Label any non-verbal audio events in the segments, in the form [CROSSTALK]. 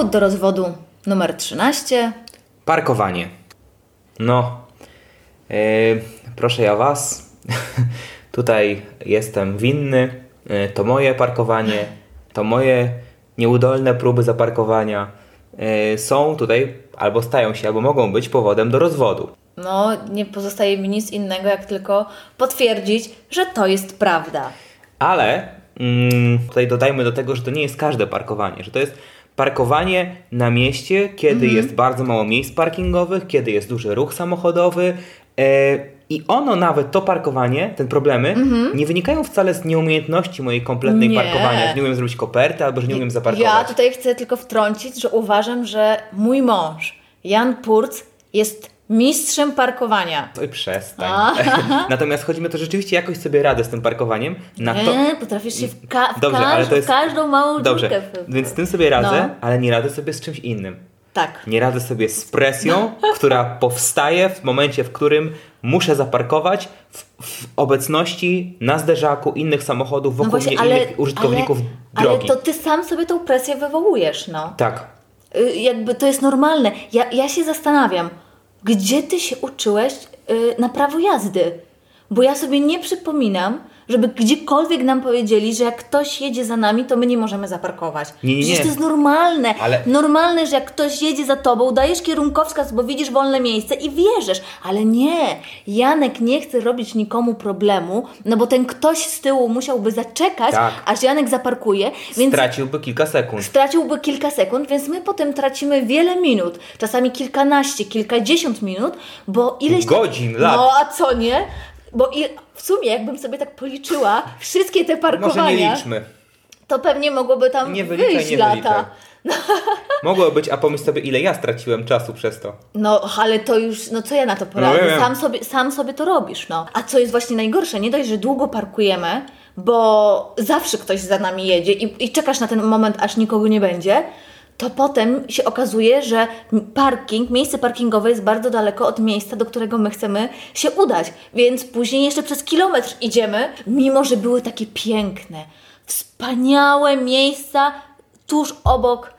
Powód do rozwodu numer 13. Parkowanie. No, yy, proszę ja Was, [LAUGHS] tutaj jestem winny, yy, to moje parkowanie, to moje nieudolne próby zaparkowania yy, są tutaj, albo stają się, albo mogą być powodem do rozwodu. No, nie pozostaje mi nic innego, jak tylko potwierdzić, że to jest prawda. Ale mm, tutaj dodajmy do tego, że to nie jest każde parkowanie, że to jest parkowanie na mieście, kiedy jest bardzo mało miejsc parkingowych, kiedy jest duży ruch samochodowy. E, I ono nawet, to parkowanie, te problemy, nie wynikają wcale z nieumiejętności mojej kompletnej Nie. parkowania, że nie umiem zrobić koperty albo że nie umiem zaparkować. Ja tutaj chcę tylko wtrącić, że uważam, że mój mąż, Jan Purc, jest mistrzem parkowania. Oj, przestań. [LAUGHS] Natomiast chodzi mi o to, że rzeczywiście jakoś sobie radę z tym parkowaniem. Na to... Nie, potrafisz się w, ka- w, Dobrze, każdą, ale to jest- w każdą małą Dobrze, dziurkę. więc z tym sobie radzę, No. ale nie radzę sobie z czymś innym. Tak. Nie radzę sobie z presją, [LAUGHS] która powstaje w momencie, w którym muszę zaparkować w, w obecności na zderzaku innych samochodów wokół mnie innych użytkowników ale, drogi. Ale to ty sam sobie tą presję wywołujesz, no. Tak. Y, jakby to jest normalne. Ja, ja się zastanawiam, gdzie ty się uczyłeś y, na prawo jazdy? Bo ja sobie nie przypominam, żeby gdziekolwiek nam powiedzieli, że jak ktoś jedzie za nami, to my nie możemy zaparkować. Nie, nie, Przecież nie. to jest normalne. Ale- Normalne, że jak ktoś jedzie za tobą, dajesz kierunkowskaz, bo widzisz wolne miejsce i wierzysz. Ale nie, Janek nie chce robić nikomu problemu, no bo ten ktoś z tyłu musiałby zaczekać, Tak. aż Janek zaparkuje, więc Straciłby kilka sekund. straciłby kilka sekund, więc my potem tracimy wiele minut, czasami kilkanaście, kilkadziesiąt minut, bo ileś... Godzin, lat. No a co nie? Bo i w sumie, jakbym sobie tak policzyła wszystkie te Może nie parkowania, liczmy. to pewnie mogłoby tam Nie wyliczaj, wyjść nie lata. wyliczaj. [LAUGHS] Mogło być, a pomyśl sobie, ile ja straciłem czasu przez to. No, ale to już, no co ja na to poradzę? No, sam, sobie, sam sobie to robisz, no. A co jest właśnie najgorsze, nie dość, że długo parkujemy, bo zawsze ktoś za nami jedzie i, i czekasz na ten moment, aż nikogo nie będzie, to potem się okazuje, że parking, miejsce parkingowe jest bardzo daleko od miejsca, do którego my chcemy się udać. Więc później jeszcze przez kilometr idziemy, mimo że były takie piękne, wspaniałe miejsca tuż obok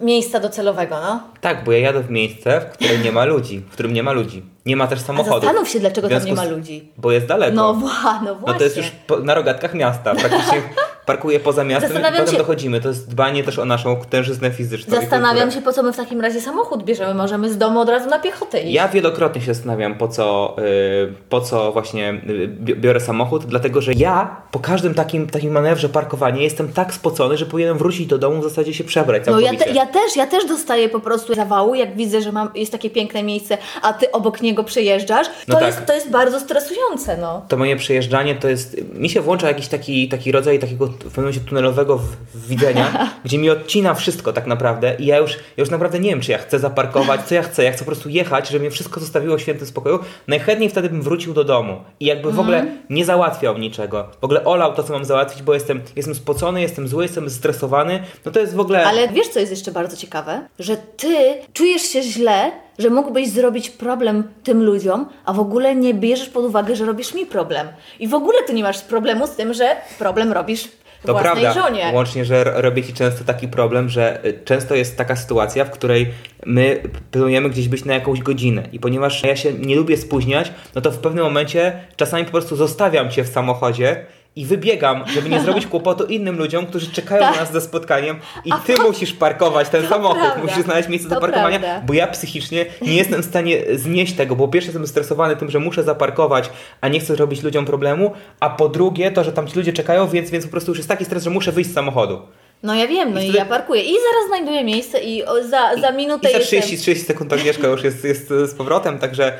miejsca docelowego, no. Tak, bo ja jadę w miejsce, w którym nie ma ludzi, w którym nie ma ludzi. Nie ma też A samochodów. zastanów się, dlaczego tam nie ma ludzi. Bo jest daleko. No, no właśnie. No to jest już po, na rogatkach miasta. Praktycznie [LAUGHS] parkuję poza miastem i Zastanawiam potem się- dochodzimy. To jest dbanie też o naszą tężyznę fizyczną. i Zastanawiam się, po co my w takim razie samochód bierzemy. Możemy z domu od razu na piechotę iść. Ja wielokrotnie się zastanawiam, po co, y, po co właśnie y, bi- biorę samochód, dlatego że ja po każdym takim, takim manewrze parkowania jestem tak spocony, że powinienem wrócić do domu, w zasadzie się przebrać No ja, te, ja też, ja też dostaję po prostu zawału, jak widzę, że mam, jest takie piękne miejsce, a ty obok niego przejeżdżasz. To, No tak. jest, to jest bardzo stresujące, no. to moje przejeżdżanie to jest. Mi się włącza jakiś taki, taki rodzaj takiego w pewnym momencie tunelowego widzenia, [LAUGHS] gdzie mi odcina wszystko tak naprawdę i ja już, ja już naprawdę nie wiem, czy ja chcę zaparkować, co ja chcę. Ja chcę po prostu jechać, żeby mnie wszystko zostawiło w świętym spokoju. Najchętniej wtedy bym wrócił do domu i jakby w ogóle Mhm. nie załatwiał niczego. W ogóle olał to, co mam załatwić, bo jestem, jestem spocony, jestem zły, jestem zestresowany. No to jest w ogóle. Ale wiesz, co jest jeszcze bardzo ciekawe? Że ty czujesz się źle, że mógłbyś zrobić problem tym ludziom, a w ogóle nie bierzesz pod uwagę, że robisz mi problem. I w ogóle ty nie masz problemu z tym, że problem robisz To prawda, żonie. łącznie, że r- robię Ci często taki problem, że y, często jest taka sytuacja, w której my planujemy gdzieś być na jakąś godzinę i ponieważ ja się nie lubię spóźniać, no to w pewnym momencie czasami po prostu zostawiam Cię w samochodzie i wybiegam, żeby nie zrobić kłopotu innym ludziom, którzy czekają Tak. na nas ze spotkaniem i A Ty to- musisz parkować ten to samochód, prawda. musisz znaleźć miejsce do To parkowania, prawda. bo ja psychicznie nie jestem w stanie znieść tego, bo po pierwsze jestem stresowany tym, że muszę zaparkować, a nie chcę robić ludziom problemu, a po drugie to, że tam ci ludzie czekają, więc, więc po prostu już jest taki stres, że muszę wyjść z samochodu. No ja wiem, no i, wtedy- ja parkuję. I zaraz znajduję miejsce i za, za minutę I za jestem... 30, 30 sekund Agnieszka już jest, jest z powrotem, także,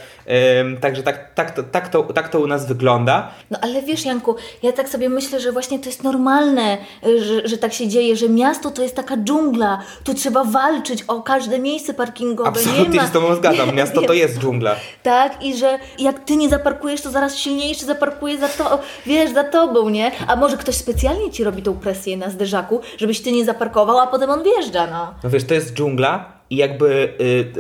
ym, także tak, tak, to, tak, to, tak to u nas wygląda. No ale wiesz, Janku, ja tak sobie myślę, że właśnie to jest normalne, y, że, że tak się dzieje, że miasto to jest taka dżungla, tu trzeba walczyć o każde miejsce parkingowe. Absolutnie nie ma, się z Tobą zgadzam, [LAUGHS] miasto to jest dżungla. Tak, i że jak ty nie zaparkujesz, to zaraz silniejszy zaparkuje za to, wiesz, za tobą, nie? A może ktoś specjalnie ci robi tą presję na zderzaku, żebyś ty nie zaparkował, a potem on wjeżdża, no. No wiesz, to jest dżungla i jakby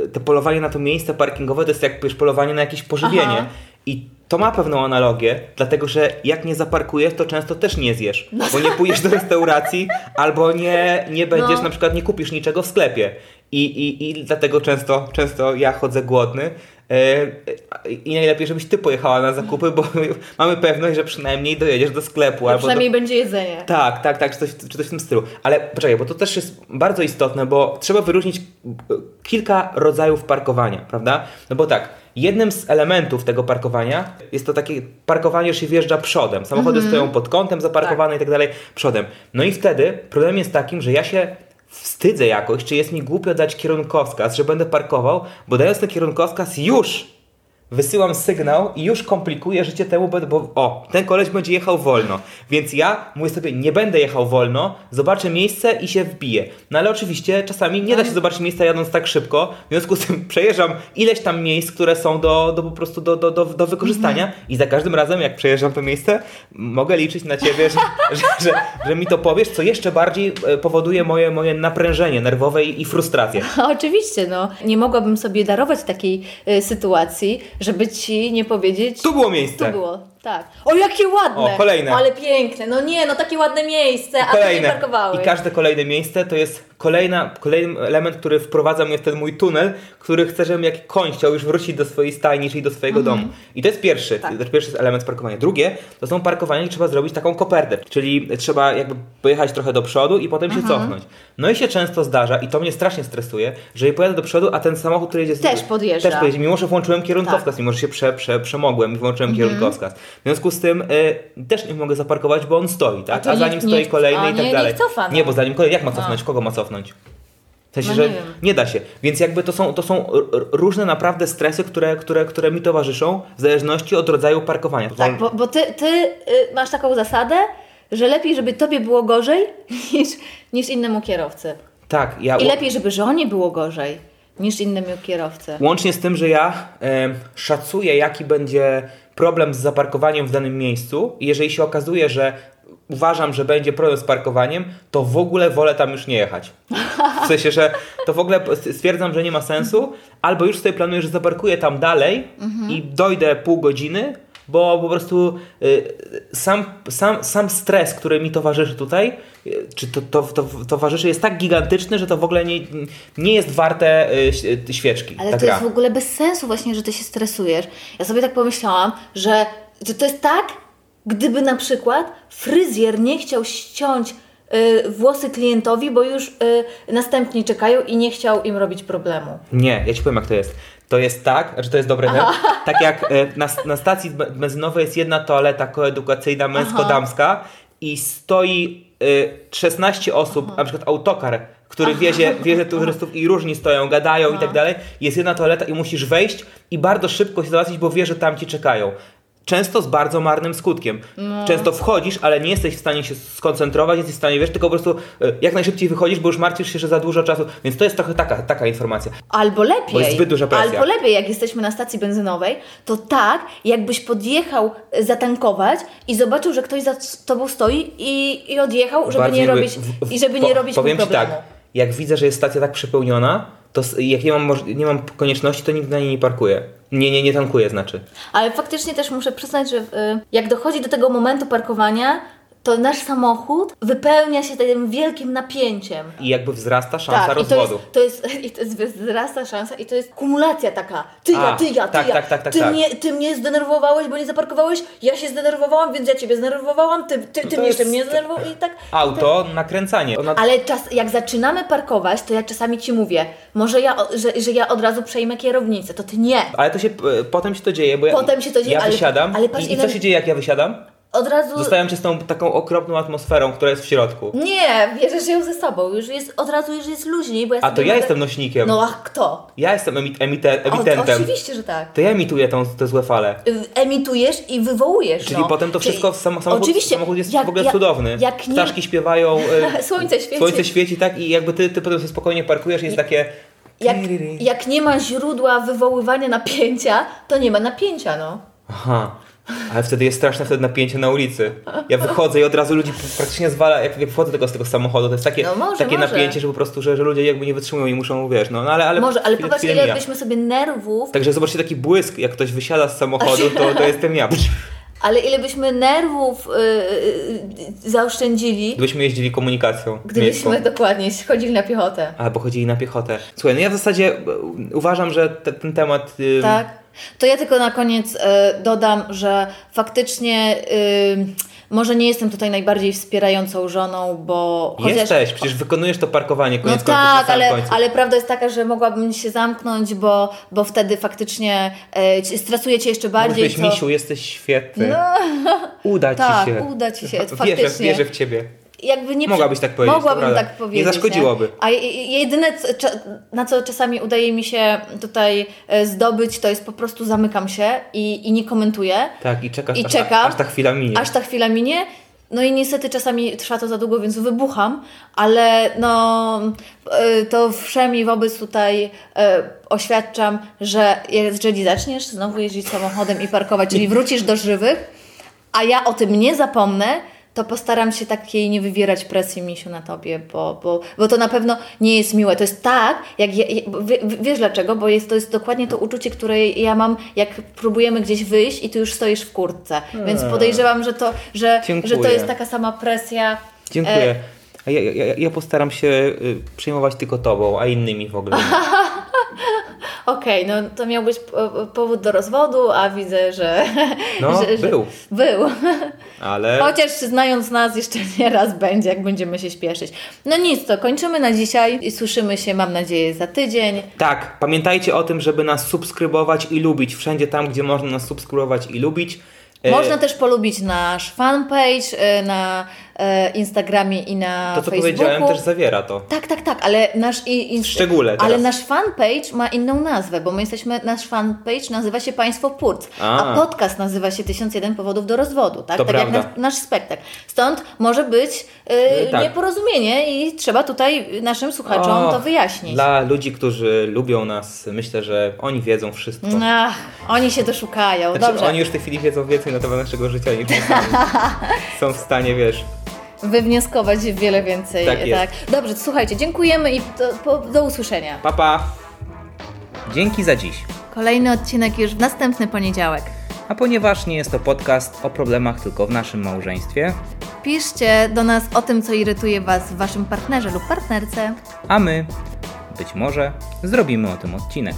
y, te polowanie na to miejsce parkingowe to jest jak wiesz, polowanie na jakieś pożywienie. Aha. I to ma pewną analogię, dlatego że jak nie zaparkujesz, to często też nie zjesz. Bo nie pójdziesz do restauracji, albo nie, nie będziesz, No. na przykład nie kupisz niczego w sklepie. I, i, i dlatego często, często ja chodzę głodny. E, I najlepiej, żebyś ty pojechała na zakupy, bo [LAUGHS] mamy pewność, że przynajmniej dojedziesz do sklepu. A albo do, przynajmniej będzie jedzenie. tak, tak, tak, czy coś, czy coś w tym stylu. Ale poczekaj, bo to też jest bardzo istotne, bo trzeba wyróżnić e, kilka rodzajów parkowania, prawda? No bo tak, jednym z elementów tego parkowania jest to takie parkowanie, że się wjeżdża przodem. Samochody stoją pod kątem zaparkowane i tak dalej, przodem. No i wtedy problem jest takim, że ja się wstydzę jakoś, czy jest mi głupio dać kierunkowskaz, że będę parkował, bo dając ten kierunkowskaz już wysyłam sygnał i już komplikuję życie temu, bo, o, ten koleś będzie jechał wolno. Więc ja mówię sobie, nie będę jechał wolno, zobaczę miejsce i się wbiję. No ale oczywiście czasami nie da się zobaczyć miejsca jadąc tak szybko, w związku z tym [LAUGHS] przejeżdżam ileś tam miejsc, które są do, do po prostu do, do, do, do wykorzystania i za każdym razem jak przejeżdżam to miejsce, mogę liczyć na ciebie, że, [LAUGHS] że, że, że mi to powiesz, co jeszcze bardziej e, powoduje moje, moje naprężenie nerwowe i, i frustrację. [LAUGHS] Oczywiście, no. Nie mogłabym sobie darować takiej y, sytuacji, żeby ci nie powiedzieć... Tu było miejsce. Tu było, tak. O, jakie ładne! O, kolejne. Ale piękne. No nie, no takie ładne miejsce, a ty nie parkowałeś. I każde kolejne miejsce to jest kolejna, kolejny element, który wprowadza mnie w ten mój tunel, który chcę, żebym jak koń chciał już wrócić do swojej stajni, czyli do swojego domu. I to jest pierwszy, Tak. to pierwszy element parkowania. Drugie, to są parkowania, gdzie trzeba zrobić taką kopertę, czyli trzeba jakby pojechać trochę do przodu i potem się cofnąć. No i się często zdarza, i to mnie strasznie stresuje, że ja pojadę do przodu, a ten samochód, który jedzie Też podjeżdża. Też podjedzie, mimo że włączyłem kierunkowskaz, Tak. mimo że się prze, prze, przemogłem i włączyłem Mhm. kierunkowskaz. W związku z tym y, też nie mogę zaparkować, bo on stoi, tak? to A, za nim stoi kolejny a i tak nie- dalej. niech cofa, no. Nie, bo zanim kolejny, jak ma cofnąć? Kogo ma cofnąć? W sensie, No że nie nie da się. Więc jakby to są, to są różne naprawdę stresy, które, które, które mi towarzyszą w zależności od rodzaju parkowania. Tak, bo, bo ty, ty y, masz taką zasadę, że lepiej, żeby tobie było gorzej [LAUGHS] niż, niż innemu kierowcy. tak ja I lepiej, żeby żonie było gorzej niż innemu kierowcy. Łącznie z tym, że ja e, szacuję, jaki będzie problem z zaparkowaniem w danym miejscu i jeżeli się okazuje, że uważam, że będzie problem z parkowaniem, to w ogóle wolę tam już nie jechać. W sensie, że to w ogóle stwierdzam, że nie ma sensu, albo już sobie planuję, że zaparkuję tam dalej i dojdę pół godziny, bo po prostu y, sam, sam, sam stres, który mi towarzyszy tutaj, y, czy to, to, to towarzyszy, jest tak gigantyczny, że to w ogóle nie, nie jest warte y, świeczki. Ale to gra. jest w ogóle bez sensu właśnie, że ty się stresujesz. Ja sobie tak pomyślałam, że, że to jest tak, gdyby na przykład fryzjer nie chciał ściąć y, włosy klientowi, bo już y, następni czekają i nie chciał im robić problemu. Nie, ja ci powiem jak to jest. To jest tak, znaczy to jest dobre, nie? tak jak e, na, na stacji be- benzynowej jest jedna toaleta koedukacyjna męsko-damska i stoi e, 16 osób, na przykład autokar, który wiezie, wiezie turystów i różni stoją, gadają i tak dalej. Jest jedna toaleta i musisz wejść i bardzo szybko się załatwić, bo wiesz, że tam ci czekają. Często z bardzo marnym skutkiem. Często wchodzisz, ale nie jesteś w stanie się skoncentrować, jesteś w stanie, wiesz, tylko po prostu e, jak najszybciej wychodzisz, bo już martwisz się, że za dużo czasu. Więc to jest trochę taka, taka informacja. Albo lepiej. Bo jest zbyt duża presja. Albo lepiej, jak jesteśmy na stacji benzynowej, to tak, jakbyś podjechał e, zatankować i zobaczył, że ktoś za tobą stoi i, i odjechał, żeby Bardziej nie robić, w- w- i żeby po- nie robić Powiem Ci problemu. tak, jak widzę, że jest stacja tak przepełniona, to jak nie mam, nie mam konieczności, to nigdy na niej nie parkuję. Nie, nie, nie tankuję znaczy. Ale faktycznie też muszę przyznać, że y, jak dochodzi do tego momentu parkowania, to nasz samochód wypełnia się tym wielkim napięciem. I jakby wzrasta szansa Tak, i to rozwodu. jest, to jest, [LAUGHS] i to jest wzrasta szansa i to jest kumulacja taka. Ty ja, A, ty ja, ty tak, ja. tak, tak, tak, ty, tak. Mnie, ty mnie zdenerwowałeś, bo nie zaparkowałeś, ja się zdenerwowałam, więc ja ciebie zdenerwowałam, ty, ty, ty to mnie jeszcze mnie zdenerwowałeś i tak. Auto, nakręcanie. Ona... Ale czas, jak zaczynamy parkować, to ja czasami ci mówię, może ja, że, że ja od razu przejmę kierownicę, to ty nie. Ale to się, e, potem się to dzieje, bo ja, Potem się to dzieje, ja ale- wysiadam ale patrz, i, i co się dzieje jak ja wysiadam? Od razu... Zostawiam cię z tą taką okropną atmosferą, która jest w środku. Nie, bierzesz ją ze sobą. Już jest, od razu już jest luźniej, bo ja A to ja będę- jestem nośnikiem. No a kto? Ja jestem emi- emite- O, emitentem. oczywiście, że tak. To ja emituję tą, te złe fale. Y, Emitujesz i wywołujesz. Czyli no. potem to Czyli- wszystko, sam, samochód, Oczywiście, samochód jest jak- w ogóle jak- cudowny. Jak nie... Ptaszki śpiewają, e, [LAUGHS] Słońce świeci. słońce świeci, tak? I jakby ty, ty potem sobie spokojnie parkujesz i jest takie... Jak, jak nie ma źródła wywoływania napięcia, to nie ma napięcia, no. Aha. Ale wtedy jest straszne wtedy napięcie na ulicy. Ja wychodzę i od razu ludzi praktycznie zwala, jak, jak wchodzę tego, z tego samochodu, to jest takie, No może, takie może. napięcie, że po prostu, że, że ludzie jakby nie wytrzymują i muszą, wiesz, no, no ale, ale Może, ale chwilę- popatrz, ile byśmy sobie nerwów, Także zobaczcie taki błysk, jak ktoś wysiada z samochodu, to, to jestem ja. [LAUGHS] ale ile byśmy nerwów yy, zaoszczędzili, Gdybyśmy jeździli komunikacją gdybyśmy miejską. dokładnie chodzili na piechotę. Albo chodzili na piechotę. Słuchaj, no ja w zasadzie e, uważam, że te, ten temat... y, Tak. To ja tylko na koniec e, dodam, że faktycznie y, może nie jestem tutaj najbardziej wspierającą żoną, bo chociaż... Jesteś, przecież wykonujesz to parkowanie No koniec końców na tak, ale, końcu. ale prawda jest taka, że mogłabym się zamknąć, bo, bo wtedy faktycznie e, stresuje cię jeszcze bardziej. Mówisz, co... misiu, jesteś świetny. No, Uda tak, ci się. uda ci się, Wierzę, faktycznie. wierzę w ciebie. Jakby nie Mogłabyś tak powiedzieć, Mogłabym tak powiedzieć. Nie zaszkodziłoby. A je- je- jedyne, na co czasami udaje mi się tutaj e, zdobyć, to jest po prostu zamykam się i, i nie komentuję. Tak, i czekasz, I aż, czekam, aż ta chwila minie. Aż ta chwila minie. No i niestety czasami trwa to za długo, więc wybucham, ale no e, to wszemi wobec tutaj e, oświadczam, że jeżeli zaczniesz znowu jeździć samochodem i parkować, czyli wrócisz do żywych, a ja o tym nie zapomnę, to postaram się takiej nie wywierać presji misiu na tobie, bo, bo, bo to na pewno nie jest miłe. To jest tak, jak ja, ja- wie, wiesz dlaczego? Bo jest, to jest dokładnie to uczucie, które ja mam, jak próbujemy gdzieś wyjść i ty już stoisz w kurtce. Więc podejrzewam, że to, że, że to jest taka sama presja. Dziękuję. E, ja, ja, ja postaram się y, przejmować tylko tobą, a innymi w ogóle. [LAUGHS] Okej, no to miał być po- powód do rozwodu, a widzę, że. No, [LAUGHS] że, że był. Był. Ale Chociaż znając nas, jeszcze [LAUGHS] nie raz będzie, jak będziemy się śpieszyć. No nic, to kończymy na dzisiaj i słyszymy się, mam nadzieję, za tydzień. tak, pamiętajcie o tym, żeby nas subskrybować i lubić. Wszędzie tam, gdzie można nas subskrybować i lubić. E, Można też polubić nasz fanpage e, na Instagramie i na To, co Facebooku. powiedziałem, też zawiera to. Tak, tak, tak, ale nasz i, i W szczególe Ale teraz. nasz fanpage ma inną nazwę, bo my jesteśmy, nasz fanpage nazywa się Państwo Purc, a, A. podcast nazywa się 1001 powodów do rozwodu, tak? To tak jak prawda. nasz, nasz spektakl. Stąd może być e, tak. nieporozumienie i trzeba tutaj naszym słuchaczom Och, to wyjaśnić. Dla ludzi, którzy lubią nas, myślę, że oni wiedzą wszystko. Ach, oni się doszukają, Znaczy, dobrze. oni już w tej chwili wiedzą więcej na temat naszego życia niż my. [LAUGHS] Są w stanie, wiesz. Wywnioskować wiele więcej. Tak jest. Dobrze, słuchajcie, dziękujemy i do, po, do usłyszenia. Papa. Dzięki za dziś. Kolejny odcinek już w następny poniedziałek. A ponieważ nie jest to podcast o problemach tylko w naszym małżeństwie, Piszcie do nas o tym, co irytuje Was w Waszym partnerze lub partnerce. a my, być może, zrobimy o tym odcinek.